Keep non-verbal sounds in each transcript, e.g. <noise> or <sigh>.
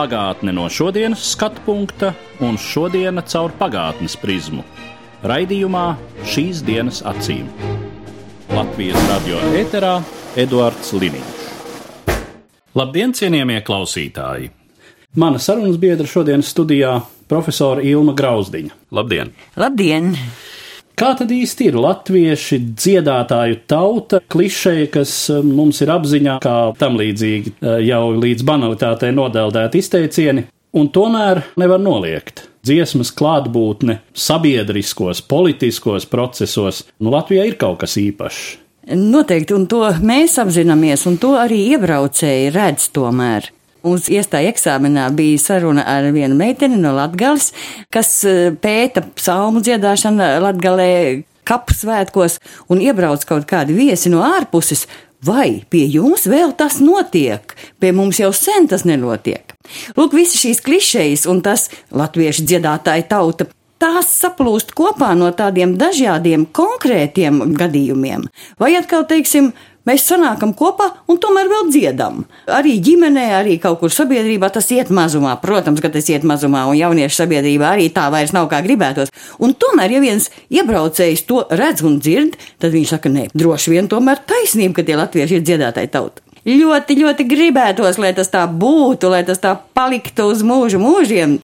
Pagātne no šodienas skatu punkta un šodienas caur pagātnes prizmu. Raidījumā šīs dienas acīm. Latvijas radio eterā Eduards Liniņš. Labdien, cienījamie klausītāji! Mana sarunas biedra šodienas studijā - profesora Ilma Grauzdiņa. Labdien! Labdien! Kā tad īsti ir latvieši dziedātāju tauta, klišeja, kas eh, mums ir apziņā, kā tam līdzīgi eh, jau līdz banalitātei nodeldēti izteicieni, un tomēr nevar noliegt. Dziesmas klātbūtne sabiedriskos, politiskos procesos, nu Latvijā ir kaut kas īpašs. Noteikti, un to mēs apzināmies, un to arī iebraucēji redz tomēr. Mums iestāja eksāmenā bija saruna ar vienu meiteni no Latgales, kas eh, pēta psalmu dziedāšanu Latgalē kapu svētkos un iebrauc kaut kādi viesi no ārpuses. Vai pie jums vēl tas notiek? Pie mums jau sen tas nenotiek. Lūk, visi šīs klišejas un tas latviešu dziedātāja tauta tās saplūst kopā no tādiem dažādiem konkrētiem gadījumiem. Vai atkal, teiksim, mēs sanākam kopā un tomēr vēl dziedam. Arī ģimenē, arī kaut kur sabiedrībā tas iet mazumā. Protams, ka tas iet mazumā, un jauniešu sabiedrībā arī tā vairs nav kā gribētos. Un tomēr, ja viens iebraucējs to redz un dzird, tad viņš saka, nē, droši vien tomēr taisnība, ka tie latvieši ir dziedātāji tauta. Ļoti, ļoti gribētos, lai tas tā būtu, lai tas tā paliktu uz mūžu mūžiem.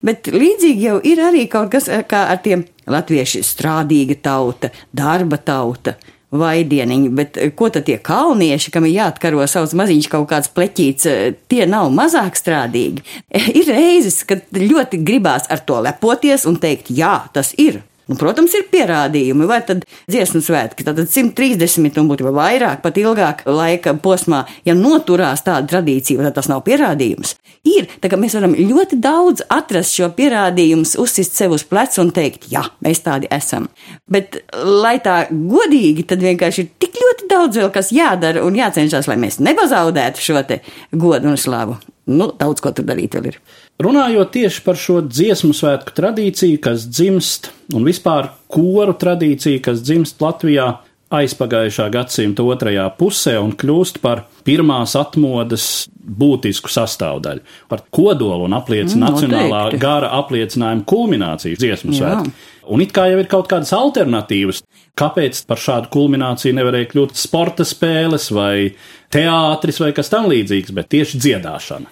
Bet līdzīgi jau ir arī kaut kas kā ar tiem latvieši strādīga tauta, darba tauta. Vaidieniņi, bet ko tad tie kalnieši, kam ir jāatkaro savs maziņš kaut kāds pleķīts, tie nav mazāk strādīgi. <laughs> Ir reizes, kad ļoti gribās ar to lepoties un teikt, jā, tas ir. Nu, protams, ir pierādījumi, vai tad dziesmu svētki, tad 130 un būtībā vairāk, pat ilgāk laika posmā, ja noturās tāda tradīcija, tad tas nav pierādījums. Ir, tā kā mēs varam ļoti daudz atrast šo pierādījumus, uzsist sev uz pleca un teikt, jā, mēs tādi esam. Bet, lai tā godīgi, tad vienkārši ir tik ļoti daudz vēl, kas jādara un jācenšas, lai mēs nebazaudētu šo te godu un slavu. Nu, daudz ko tur darīt vēl ir. Runājot tieši par šo dziesmu svētku tradīciju, kas dzimst, un vispār koru tradīciju, kas dzimst Latvijā aizpagājušā gadsimta otrajā pusē un kļūst par pirmās atmodas būtisku sastāvdaļu, par kodolu un apliecina Mm, nacionālā noteikti. gara apliecinājumu kulmināciju dziesmu svētku. Un it kā jau ir kaut kādas alternatīvas, kāpēc par šādu kulmināciju nevarēja kļūt sporta spēles vai teātris vai kas tam līdzīgs, bet tieši dziedāšana.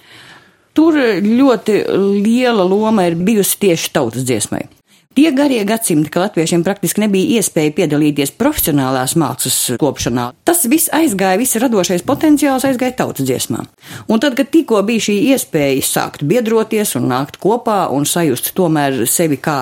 Tur ļoti liela loma ir bijusi tieši tautas dziesmai. Tie garie gadsimti, ka latviešiem praktiski nebija iespēja piedalīties profesionālās mākslas kopšanā, tas viss aizgāja, viss radošais potenciāls aizgāja tautas dziesmā. Un tad, kad tikko bija šī iespēja sākt biedroties un nākt kopā un sajust tomēr sevi kā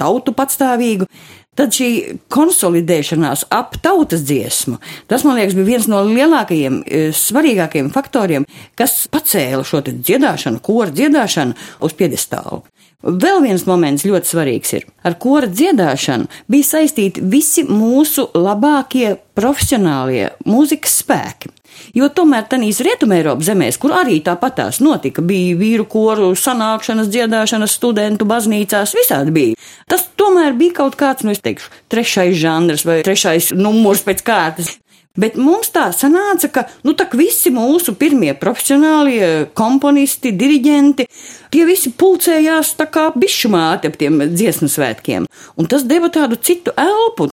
tautu patstāvīgu, Tad šī konsolidēšanās ap tautas dziesmu, tas, man liekas, bija viens no lielākajiem, eh, svarīgākajiem faktoriem, kas pacēla šo dziedāšanu, koru dziedāšanu uz piedestālu. Vēl viens moments ļoti svarīgs ir. Ar kora dziedāšanu bija saistīti visi mūsu labākie profesionālie mūzikas spēki. Jo tomēr tanīs Rietumē Eiropas zemēs, kur arī tāpatās notika, bija vīru koru sanākšanas, dziedāšanas, studentu baznīcās, visādi bija. Tas tomēr bija kaut kāds, nu es teikšu, trešais žanrs vai trešais numurs pēc kārtas. Bet mums tā sanāca, ka nu, tā visi mūsu pirmie profesionālie komponisti, diriģenti, tie visi pulcējās tā kā bišumāti ap tiem dziesmu svētkiem. Un tas deva tādu citu elpu.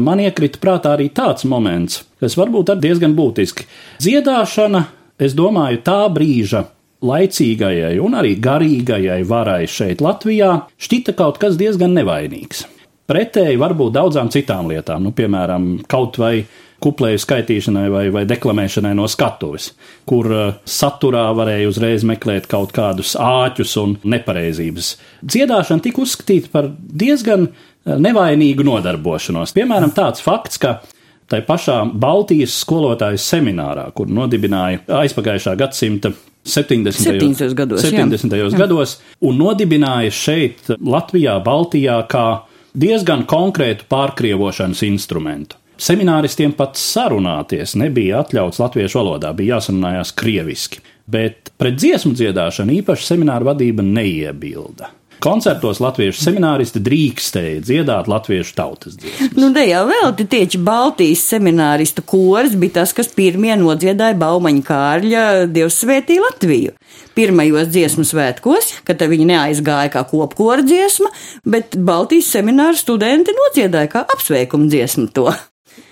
Man iekrita prātā arī tāds moments, kas varbūt ir diezgan būtiski. Dziedāšana, es domāju, tā brīža laicīgajai un arī garīgajai varai šeit Latvijā šķita kaut kas diezgan nevainīgs. Pretēji varbūt daudzām citām lietām, nu, piemēram, kaut vai kuplēju skaitīšanai vai, vai deklamēšanai no skatuves, kur uh, saturā varēja uzreiz meklēt kaut kādus āķus un nepareizības. Dziedāšana tika uzskatīta par diezgan nevainīgu nodarbošanos. Piemēram, tāds fakts, ka tai pašā Baltijas skolotājas seminārā, kur nodibināja aizpagājušā gadsimta 70. 70. gados, 70. jā. gados un nodibināja šeit Latvijā, Baltijā kā diezgan konkrētu pārkrievošanas instrumentu. Semināristiem pat sarunāties nebija atļauts latviešu valodā, bija jāsarunājās krieviski, bet pret dziesmu dziedāšanu īpaši semināra vadība neiebilda. Koncertos latviešu semināristi drīkstēja dziedāt latviešu tautas dziesmas. Nu, te jau vēl tieši Baltijas semināristu koris bija tas, kas pirmie nodziedāja Baumaņa Kārļa Dievs svētī Latviju. Pirmajos dziesmu svētkos, kad viņi neaizgāja kā kopkora dziesma, bet Baltijas semināra studenti nodziedāja kā apsveikumu dziesmu to.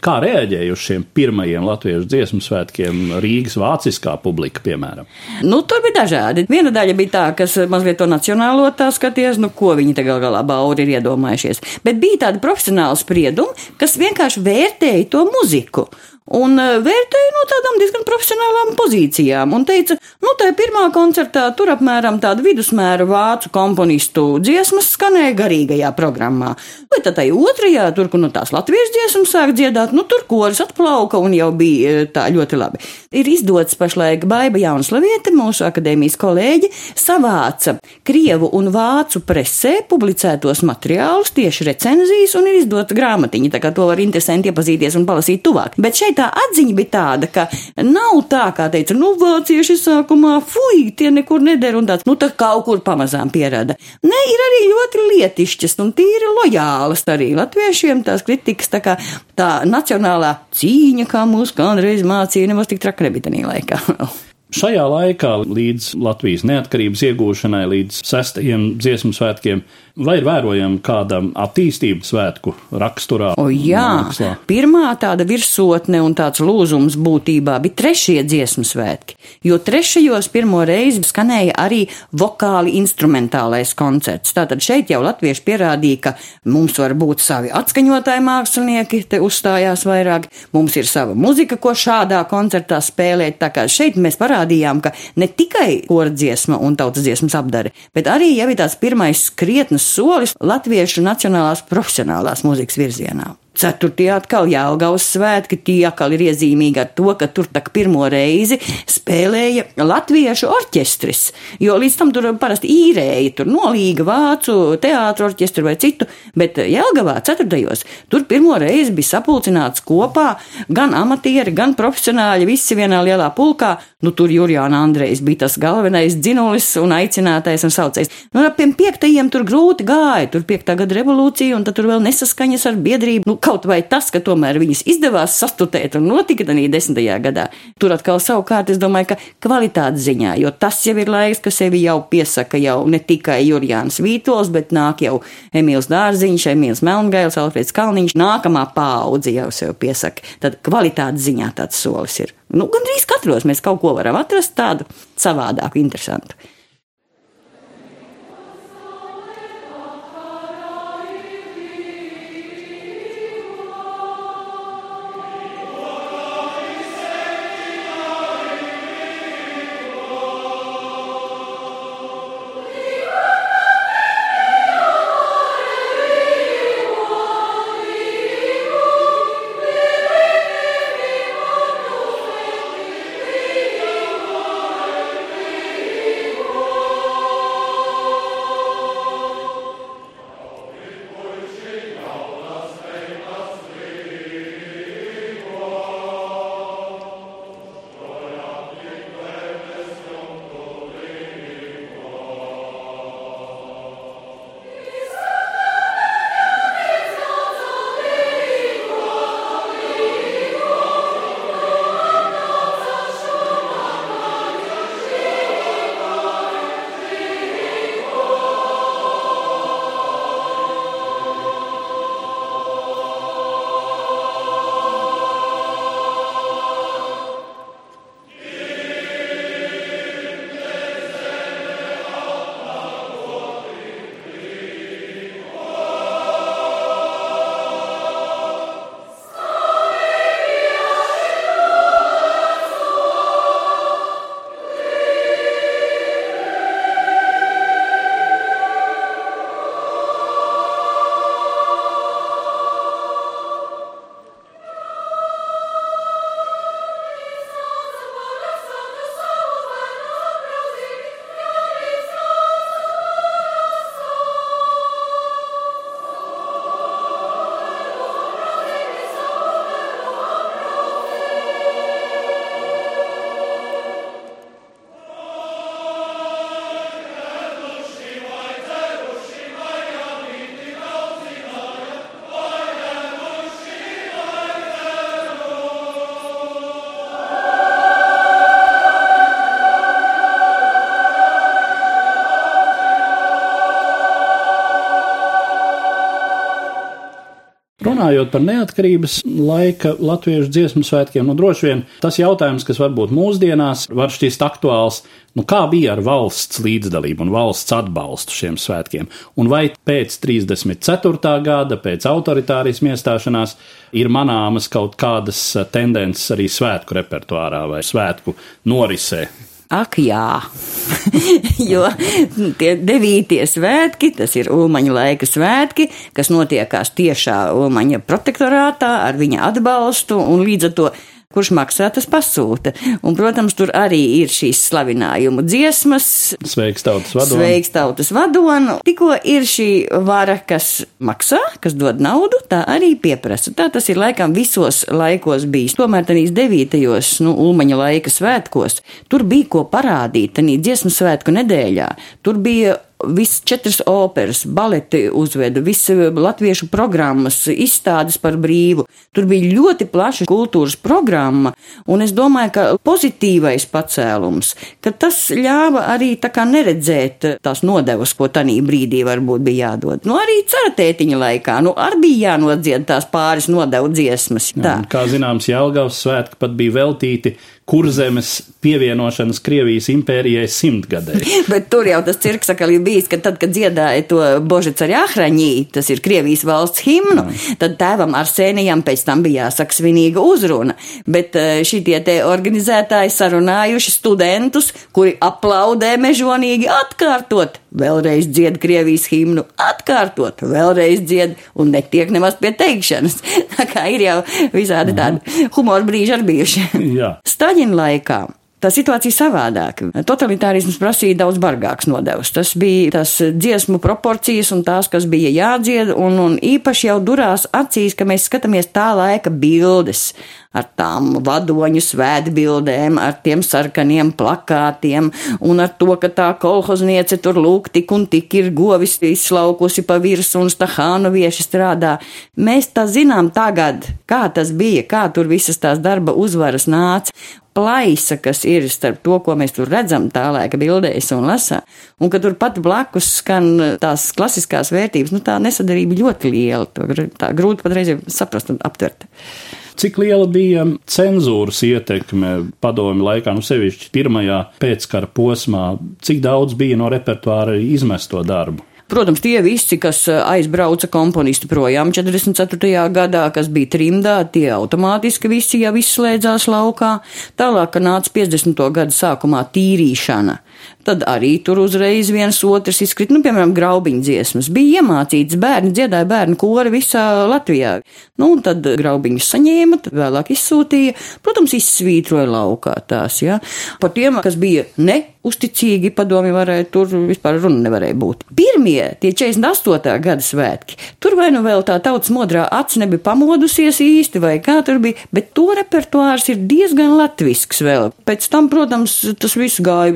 Kā reaģēja uz šiem pirmajiem latviešu dziesmu svētkiem Rīgas vāciskā publika, piemēram? Nu, tur bija dažādi. Viena daļa bija tā, kas mazliet to nacionālo tā skaties, nu, ko viņi te gal galā bauri ir iedomājušies. Bet bija tādi profesionāli spriedumi, kas vienkārši vērtēja to muziku. Un eh, vērtēja no tādām diezgan profesionālām pozīcijām. Un teica, nu, tā pirmā koncertā tur apmēram tāda vidusmēra vācu komponistu dziesmas skanēja garīgajā programmā. Bet tad tai otrajā, tur, kur nu tās latviešu dziesmas sāk dziedāt, nu, tur koris atplauka un jau bija eh, tā ļoti labi. Ir izdots pašlaik Baiba Jaunslaviete, mūsu akadēmijas kolēģi, savāca Krievu un Vācu presē publicētos materiālus, tieši recenzijas, un ir izdota grāmatiņa, tā kā to var interesanti iepazīties un palasīt tuvāk. Bet šeit tā atziņa bija tāda, ka nav tā, kā teica, nu, vācieši sākumā, fuj, tie nekur neder un tāds, nu, tā kaut kur pamazām pierada. Nē, ir arī ļoti lietišķas un tīri lojālas arī latviešiem tās kritikas, tā kā tā nacionālā cīņa, kā mūs kādreiz mācīja, nemaz tik traki nebija tajā laikā. <laughs> Šajā laikā, līdz Latvijas neatkarības iegūšanai, līdz sestajiem dziesmu svētkiem, vai ir vērojama kāda attīstība svētku raksturā? O, jā, mākslā? pirmā tāda virsotne un tāds lūzums būtībā bija trešie dziesmu svētki, jo trešajos pirmo reizi skanēja arī vokāli instrumentālais koncerts. Tātad šeit jau latvieši pierādīja, ka mums var būt savi atskaņotāji mākslinieki, te uzstājās vairāk, mums ir sava muzika, ko šādā koncertā spēlēt, tā kā šeit mēs parādījām, ka ne tikai kordziesma un tautas dziesmas apdare, bet arī jau ir tāds pirmais krietnes solis latviešu nacionālās profesionālās mūzikas virzienā. Ceturtie atkal Jālgavas svētki, tie atkal ir iezīmīgi ar to, ka tur tak pirmo reizi spēlēja latviešu orķestris, jo līdz tam tur parasti īrēja, tur nolīga vācu teātru orķestru vai citu, bet Jālgavā ceturtajos tur pirmo reizi bija sapulcināts kopā gan amatieri, gan profesionāļi, visi vienā lielā pulkā, nu tur Jurjāna Andrejs bija tas galvenais dzinulis un aicinātais un saucējs. Nu, ap tiem piektajiem tur grūti gāja, tur piektā gada revolūcija un tad tur vēl nesaskaņas ar biedrību. Nu, kaut vai tas, ka tomēr viņas izdevās sastutēt un notika tādā desmitajā gadā. Tur atkal savukārt es domāju, ka kvalitātes ziņā, jo tas jau ir laiks, ka sevi jau piesaka jau ne tikai Jurjāns Vītols, bet nāk jau Emīls Dārziņš, Emīls Melngails, Alfreds Kalniņš, nākamā paudze jau sev piesaka. Tad kvalitātes ziņā tāds solis ir. Nu, gandrīz katros mēs kaut ko varam atrast tādu savādāku, interesantu. Runājot par neatkarības laika latviešu dziesmu svētkiem, nu droši vien tas jautājums, kas varbūt mūsdienās var šķist aktuāls, nu kā bija ar valsts līdzdalību un valsts atbalstu šiem svētkiem, un vai pēc 34. gada, pēc autoritārismu iestāšanās, ir manāmas kaut kādas tendences arī svētku repertuārā vai svētku norisē. Ak, jā, <laughs> jo tie devītie svētki, tas ir Ulmaņa laika svētki, kas notiekās tiešā Ulmaņa protektorātā ar viņa atbalstu un līdz ar to kurš maksā, tas pasūta. Un, protams, tur arī ir šīs slavinājumu dziesmas. Sveiks tautas vadonu. Sveiks tautas vadonu. Tikko ir šī vara, kas maksā, kas dod naudu, tā arī pieprasa. Tā tas ir laikam visos laikos bijis. Tomēr tādīs devītajos, nu, Ulmaņa laika svētkos, tur bija ko parādīt, tādī dziesmu svētku nedēļā. Tur bija Visas četras operas, baleti uzveda, visas latviešu programmas, izstādes par brīvu. Tur bija ļoti plaša kultūras programma, un es domāju, ka pozitīvais pacēlums, ka tas ļāva arī tā kā neredzēt tās nodevas, ko tanī brīdī varbūt bija jādod. Nu, arī ceratētiņa laikā, nu, arī bija jānodzied tās pāris nodevu dziesmas. Jā, kā zināms, Jelgavas svētki pat bija veltīti kurzemes pievienošanas Krievijas impērijai simtgadē. <laughs> Bet tur jau tas cirks atkal ir bijis, ka tad, kad dziedāja to Božica Jāhraņī, tas ir Krievijas valsts himnu, Jā. tad tēvam Arsēnijam pēc tam bija jāsaka svinīga uzruna. Bet eh, šitie te organizētāji sarunājuši studentus, kuri aplaudē mežonīgi atkārtot, vēlreiz dzied Krievijas himnu, atkārtot, vēlreiz dzied un netiek nemaz pie teikšanas. <laughs> Tā kā ir jau visādi tādi humora brīži arī bijuši. Jā. <laughs> Staļina laikā tā situācija savādāka. Totalitārisms prasīja daudz bargāks nodevs. Tas bija tas dziesmu proporcijas un tās, kas bija jādzied, un, un īpaši jau durās acīs, ka mēs skatāmies tā laika bildes ar tām vadoņu svētbildēm, ar tiem sarkaniem plakātiem un ar to, ka tā kolhozniece tur lūk tik un tik ir govis izslaukusi pa virsu un stahānu vieši strādā. Mēs tā zinām tagad, kā tas bija, kā tur visas tās darba uzvaras nāca, plaisa, kas ir starp to, ko mēs tur redzam tā laika bildēs un lasām, un ka tur pat blakus skan tās klasiskās vērtības, nu tā nesadarība ļoti liela, to tā grūti patreiz saprast un aptvert. Cik liela bija cenzūras ietekme padomi laikā, nu sevišķi pirmajā pēckara posmā, cik daudz bija no repertuāra izmesto darbu? Protams, tie visi, kas eh, aizbrauca komponisti projām 44. gadā, kas bija trimdā, tie automātiski visi jau izslēdzās laukā. Tālāk, nāca 50. gada sākumā tīrīšana, tad arī tur uzreiz viens otrs izkrīt, nu, piemēram, graubiņu dziesmas. Bija iemācīts bērni, dziedāja bērnu kori visā Latvijā. Nu, un tad graubiņus saņēma, tad vēlāk izsūtīja, protams, izsvītroja laukā tās, jā. Ja. Par tiem, kas bija ne uzticīgi padomi varēja, tur vispār runa nevarēja būt. Pirmie, tie 48. gada svētki, tur vai nu vēl tā tautas modrā acis nebija pamodusies īsti, vai kā tur bija, bet to repertuārs ir diezgan latvisks vēl. Pēc tam, protams, tas viss gāja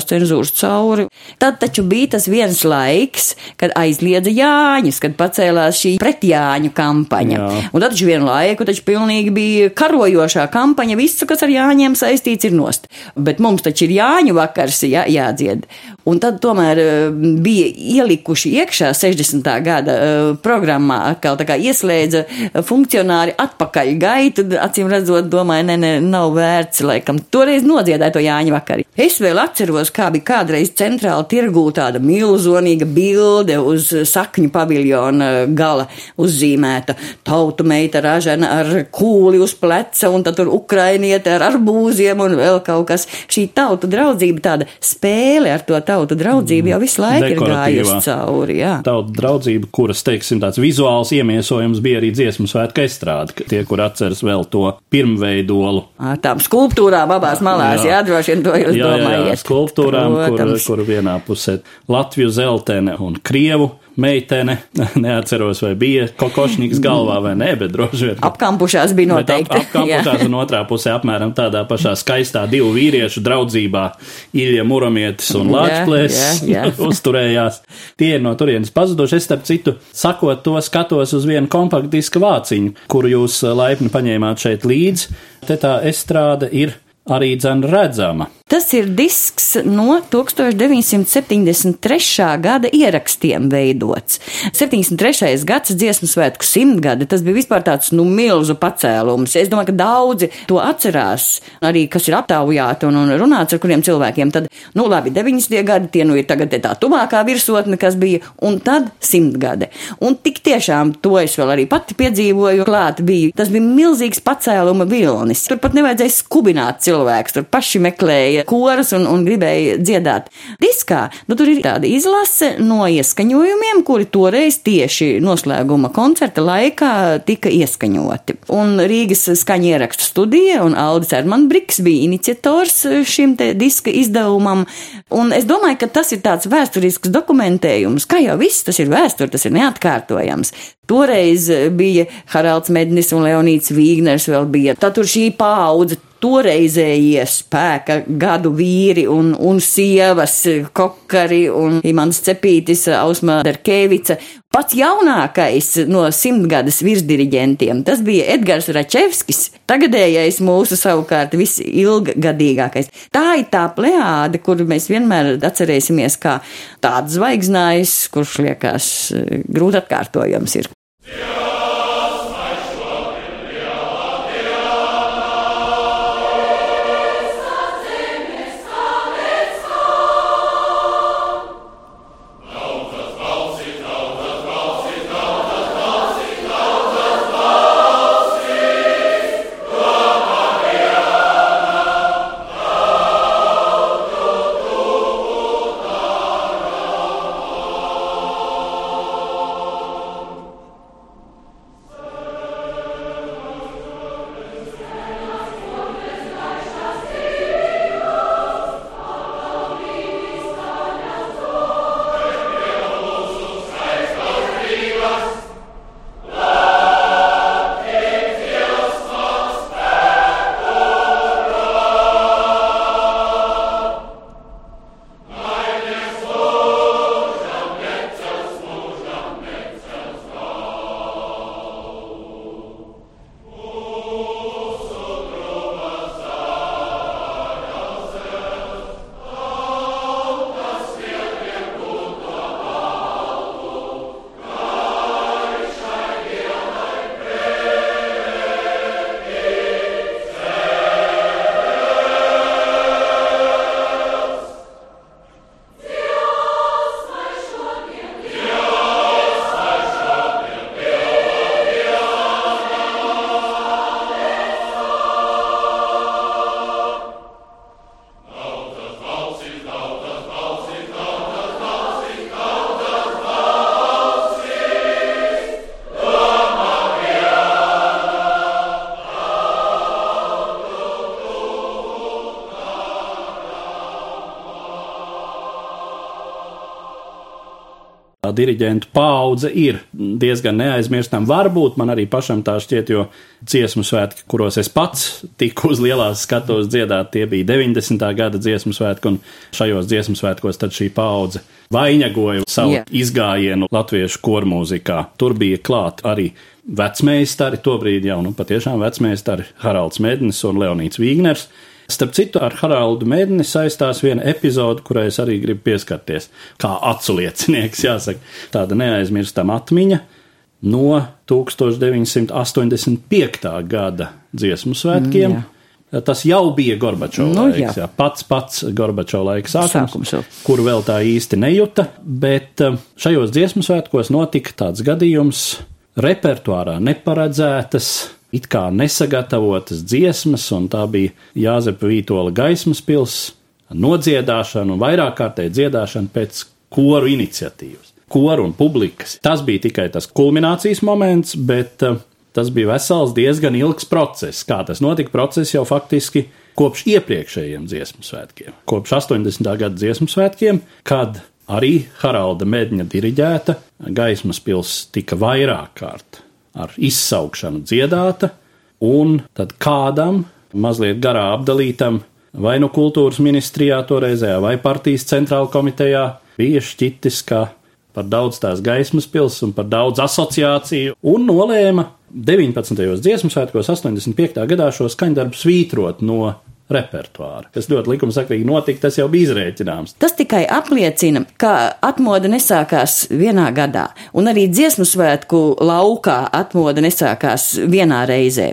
visstingrākās cenzūras cauri. Tad taču bija tas viens laiks, kad aizliedza Jāņus, kad pacēlās šī pretjāņu kampaņa. Jā. Un tad taču vienu laiku taču pilnīgi bija karojošā kampaņa, visu, kas ar Jāņiem saistīts, ir nost. Bet mums taču ir Jāņu vakar vakars jā, jādzied. Un tad tomēr eh, bija ielikuši iekšā 60. gada eh, programmā, atkal tā kā ieslēdza funkcionāri atpakaļ gaitu, acīm redzot, domāju, ne, ne, nav vērts, laikam, toreiz nodziedāja to Jāņa vakari. Es vēl atceros, kā bija kādreiz centrāla tirgū tāda milzonīga bilde uz sakņu paviljona gala uzzīmēta tautu meita ražana ar kūli uz pleca un tad tur ukrainiete ar arbūziem un vēl kaut kas. Šī tautu draudzība tāda spēle ar to tautu draudzību jau visu laiku ir gājusi cauri. Jā. Tautu draudzība, kuras, teiksim, tāds vizuāls iemiesojums bija arī dziesmu svētku estrāde, tie, kur atceras vēl to pirmveidolu. Ar tām skulptūrām abās malās, jā, jā droši vien to jūs jā, domājat. Jā, jā, skulptūrām, Protams. kur, kur vienā pusē Latviju zeltene un Krievu meitene, <laughs> neatceros, vai bija kokošņīgs galvā vai nē, bet droši vien. Apkampušās bija noteikti. <laughs> Ap, apkampušās un otrā pusē apmēram tādā pašā skaistā divu vīriešu draudzībā Ilja Muramietis un Lāčplēs <laughs> uzturējās. Tie ir no turienes pazuduši. Es, starp citu, sakot to, skatos uz vienu kompaktdisku vāciņu, kuru jūs laipni paņēmāt šeit līdzi. Te tā estrāde ir arī dzen redzama. Tas ir disks no 1973. gada ierakstiem veidots. 73. gads dziesmu svētku simtgade, tas bija vispār tāds, nu, milzu pacēlums. Es domāju, ka daudzi to atcerās, arī kas ir aptaujāti un, un runāts ar kuriem cilvēkiem. Tad, nu, labi, 90. gadi, tie nu ir tagad tā tuvākā virsotne, kas bija, un tad simtgade. Un tik tiešām to es vēl arī pati piedzīvoju, klāt bija. Tas bija milzīgs pacēluma vilnis. Turpat nevajadzēja skubināt cilvēkus, tur paši meklēja koras un, un gribēja dziedāt. Diskā, nu tur ir tāda izlase no ieskaņojumiem, kuri toreiz tieši noslēguma koncerta laikā tika ieskaņoti. Un Rīgas skaņa ierakstu studija un Aldis Ermanbriks bija iniciators šim te diska izdevumam. Un es domāju, ka tas ir tāds vēsturisks dokumentējums, kā jau viss tas ir vēsture, tas ir neatkārtojams. Toreiz bija Haralds Mednis un Leonīts Vīgners vēl bija. Tad tur šī paudze toreizējie spēka gadu vīri un, un sievas, kokari un Imants Cepītis, Ausma Derkevica. Pats jaunākais no simtgades virsdiriģentiem, tas bija Edgars Račevskis, tagadējais mūsu savukārt visilggadīgākais. Tā ir tā pleāde, kuru mēs vienmēr atcerēsimies kā tāds zvaigznājs, kurš liekas grūti atkārtojams ir. Diriģentu paudze ir diezgan neaizmirstama. Varbūt man arī pašam tā šķiet, jo dziesmu svētki, kuros es pats tiku uz lielās skatos dziedāt, tie bija 90. gada dziesmu svētki, un šajos dziesmu svētkos tad šī paudze vainagoja savu yeah. izgājienu latviešu kormūzikā. Tur bija klāt arī vecmeistari, tobrīd jau nu patiešām vecmeistari Haralds Mednis un Leonīts Vīgners. Starp citu, ar Haraldu Mēdni saistās viena epizode, kurai es arī gribu pieskarties. Kā atsliecinieks, jāsaka, tāda neaizmirstama atmiņa no 1985. gada dziesmu svētkiem. Mm, jā. Tas jau bija Gorbačovs nu, jā. Jā, pats pats Gorbačovs laiks sākums, sākums kuru vēl tā īsti nejuta, bet eh, šajos dziesmu svētkos notika tāds gadījums repertuārā neparedzētas it kā nesagatavotas dziesmas, un tā bija Jāzepa Vītola gaismas pils, nodziedāšana un vairāk kārtēji dziedāšana pēc koru iniciatīvas. Koru un publikas. Tas bija tikai tas kulminācijas moments, bet uh, tas bija vesels diezgan ilgs process. Kā tas notika, process jau faktiski kopš iepriekšējiem dziesmu svētkiem, kopš 80. gada dziesmu svētkiem, kad arī Haralda Medņa diriģēta gaismas pils tika vairāk kārt ar izsaukšanu dziedāta, un tad kādam, mazliet garā apdalītam, vai nu kultūras ministrijā toreizējā, vai partijas centrāla komitejā, bija šķitis, ka par daudz tās gaismas pils un par daudz asociāciju, un nolēma 19. dziesmu svētkos 85. gadā šo skaņdarbu svītrot no repertuāru. Kas ļoti likumsakrīgi notika, tas jau bija izrēķināms. Tas tikai apliecina, ka atmoda nesākās vienā gadā, un arī dziesmu svētku laukā atmoda nesākās vienā reizē.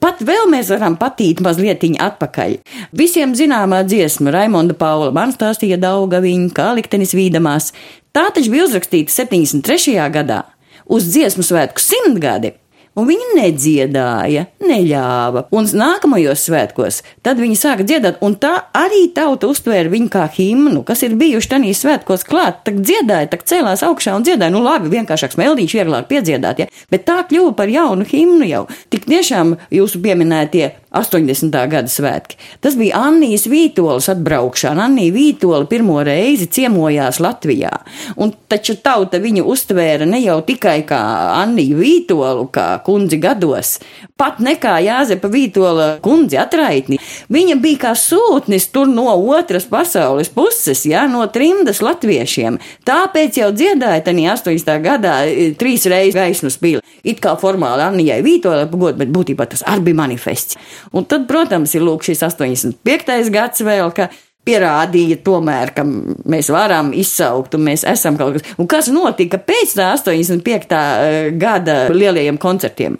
Pat vēl mēs varam patīt mazliet atpakaļ. Visiem zināmā dziesma Raimonda Paula man stāstīja Daugaviņa, kā liktenis vīdamās. Tā taču bija uzrakstīta 73. gadā uz dziesmu svētku simtgadi un viņi nedziedāja, neļāva. Un nākamajos svētkos tad viņi sāka dziedāt, un tā arī tauta uztvēra viņu kā himnu, kas ir bijuši tanīs svētkos klāt. Tak dziedāja, tak cēlās augšā un dziedāja, nu labi, vienkāršāks meldīņš, vieglāk piedziedāt, ja? bet tā kļuva par jaunu himnu jau. Tik tiešām jūsu pieminētie 80. gada svētki. Tas bija Annijas Vītolas atbraukšana. Annija Vītola pirmo reizi ciemojās Latvijā, un taču tauta viņu uztvēra ne jau tikai kā Anniju Vītolu, kā kundzi gados, pat ne kā Jāzepa Vītola kundzi atraitni. Viņa bija kā sūtnis tur no otras pasaules puses, jā, no trimdas latviešiem. Tāpēc jau dziedāja tanī 80. gadā e, trīs reizes gaismas pīli. It kā formāli Annijai Vītolai pagot, bet būtībā tas arī bija manifests. Un tad, protams, ir lūk šis 85. gads vēl, ka pierādīja tomēr, ka mēs varam izsaukt un mēs esam kaut kas. Un kas notika pēc tā 85. Eh, gada lielajiem koncertiem?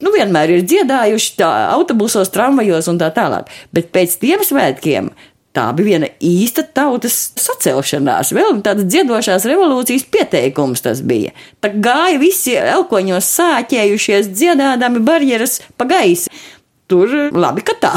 Nu, vienmēr ir dziedājuši tā autobusos, tramvajos un tā tālāk. Bet pēc tiem svētkiem Tā bija viena īsta tautas sacelšanās, vēl tādas dziedošās revolūcijas pieteikums tas bija. Tā gāja visi elkoņos sāķējušies, dziedādami barjeras pa gaisu. Tur labi, ka tā.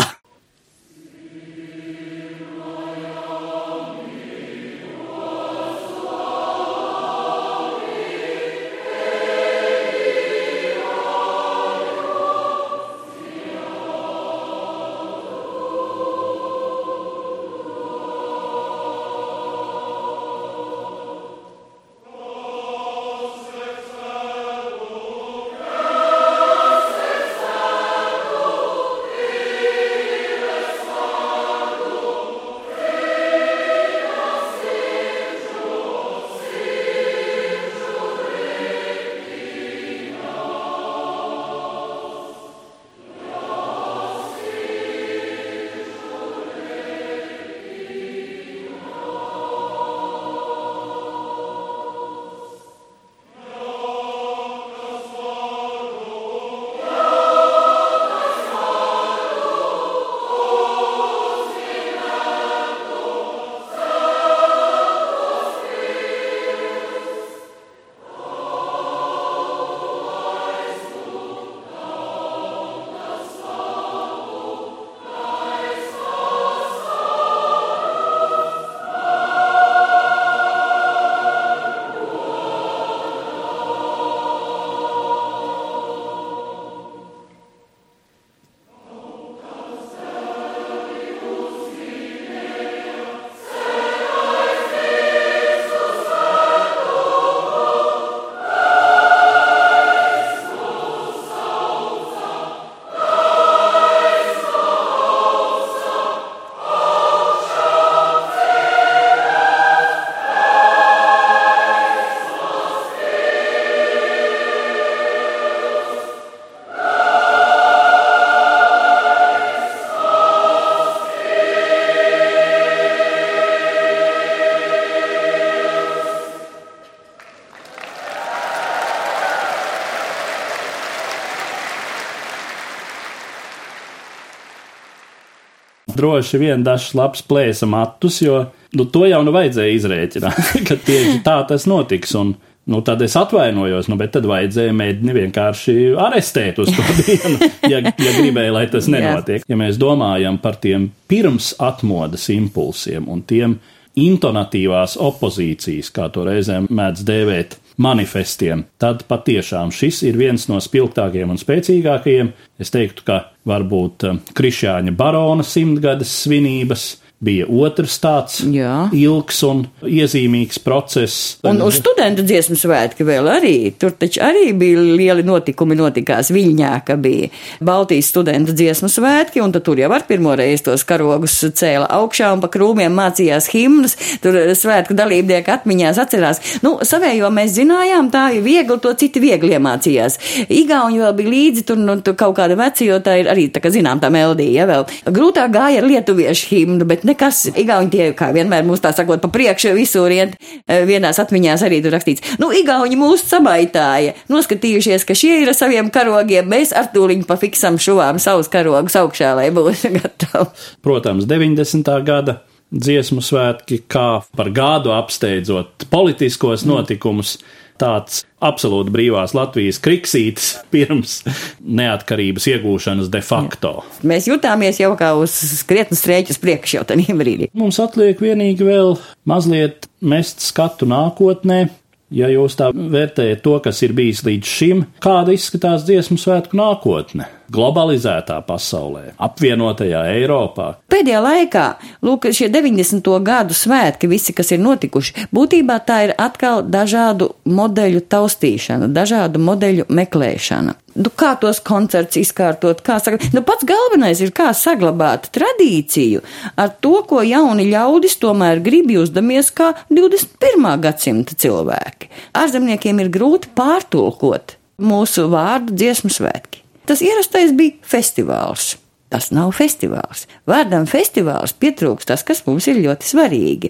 Droši vien dažs labs plēsa matus, jo nu, to jau nu vajadzēja izrēķināt, <laughs> ka tieši tā tas notiks. Un, Nu, tad es atvainojos, nu, bet tad vajadzēja mēģināt vienkārši arestēt uz to <laughs> dienu, ja, ja gribēja, lai tas nenotiek. Ja mēs domājam par tiem pirms atmodas impulsiem un tiem intonatīvās opozīcijas, kā to reizēm mēdz dēvēt, manifestiem, tad patiešām šis ir viens no spilgtākajiem un spēcīgākajiem. Es teiktu, ka varbūt eh, Krišāņa barona simtgades svinības bija otrs tāds Jā. ilgs un iezīmīgs process. Un uz studentu dziesmu svētki vēl arī. Tur taču arī bija lieli notikumi. Notikās Viļņā, ka bija Baltijas studentu dziesmu svētki, un tur jau ar pirmo reizi tos karogus cēla augšā un pa krūmiem mācījās himnas. Tur svētku dalībnieki atmiņās atcerās. Nu, savējo mēs zinājām, tā ir viegli, to citi viegli iemācījās. Igauņi vēl bija līdzi, tur, nu, tur kaut kāda veci, jo tā ir arī, tā kā zinām, tā meldija, ja vēl. Grūtāk gāja ar lietuviešu himnu, bet nekas, Igauni tie, kā vienmēr mūs tā sakot, pa priekšu visur iet, vienās atmiņās arī tur rakstīts. Nu, Igauni mūs sabaitāja, noskatījušies, ka šie ir ar saviem karogiem, mēs ar tūliņu pa fiksam šuvām savus karogus augšā, lai būtu <laughs> gatavi. Protams, 90. gada dziesmu svētki, kā par gādu apsteidzot politiskos notikumus. Tāds absolūti brīvās Latvijas kriksītis <laughs> pirms neatkarības iegūšanas de facto. Mēs jutāmies jau kā uz krietnu strēķus priekš jau tajā brīdī. Mums atliek vienīgi vēl mazliet mest skatu nākotnē. Ja jūs tā vērtējat to, kas ir bijis līdz šim, kāda izskatās dziesmu svētku nākotne? Globalizētā pasaulē, apvienotajā Eiropā. Pēdējā laikā, lūk, šie 90. gadu svētki, visi, kas ir notikuši, būtībā tā ir atkal dažādu modeļu taustīšana, dažādu modeļu meklēšana. Nu, kā tos koncerts izkārtot, kā saka, nu, pats galvenais ir kā saglabāt tradīciju ar to, ko jauni ļaudis tomēr grib jūsdamies kā 21. gadsimta cilvēki. Ārzemniekiem ir grūti pārtulkot mūsu vārdu dziesmu svētki. Tas ierastais bija festivāls. Tas nav festivāls. Vārdam festivāls pietrūkst tas, kas mums ir ļoti svarīgi.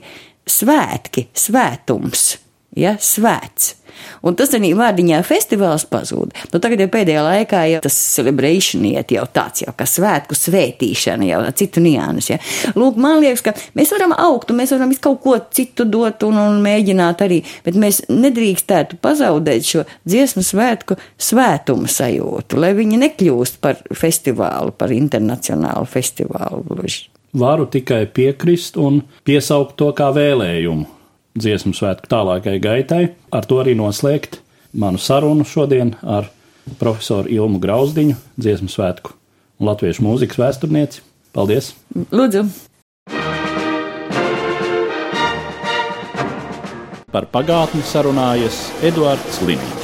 Svētki, svētums, ja svēts. Un tas arī vārdiņā festivāls pazūd. Nu, tagad jau pēdējā laikā jau tas celebration iet jau tāds jau kā svētku svētīšana, jau citu nianses. Ja. Lūk, man liekas, ka mēs varam augt un mēs varam visu kaut ko citu dot un, un mēģināt arī, bet mēs nedrīkstētu pazaudēt šo dziesmu svētku svētumu sajūtu, lai viņi nekļūst par festivālu, par internacionālu festivālu. Varu tikai piekrist un piesaukt to kā vēlējumu dziesmu svētku tālākai gaitai. Ar to arī noslēgt manu sarunu šodien ar profesoru Ilmu Grauzdiņu, dziesmu svētku un latviešu mūzikas vēsturnieci. Paldies! Lūdzu! Par pagātni sarunājas Eduards Līniju.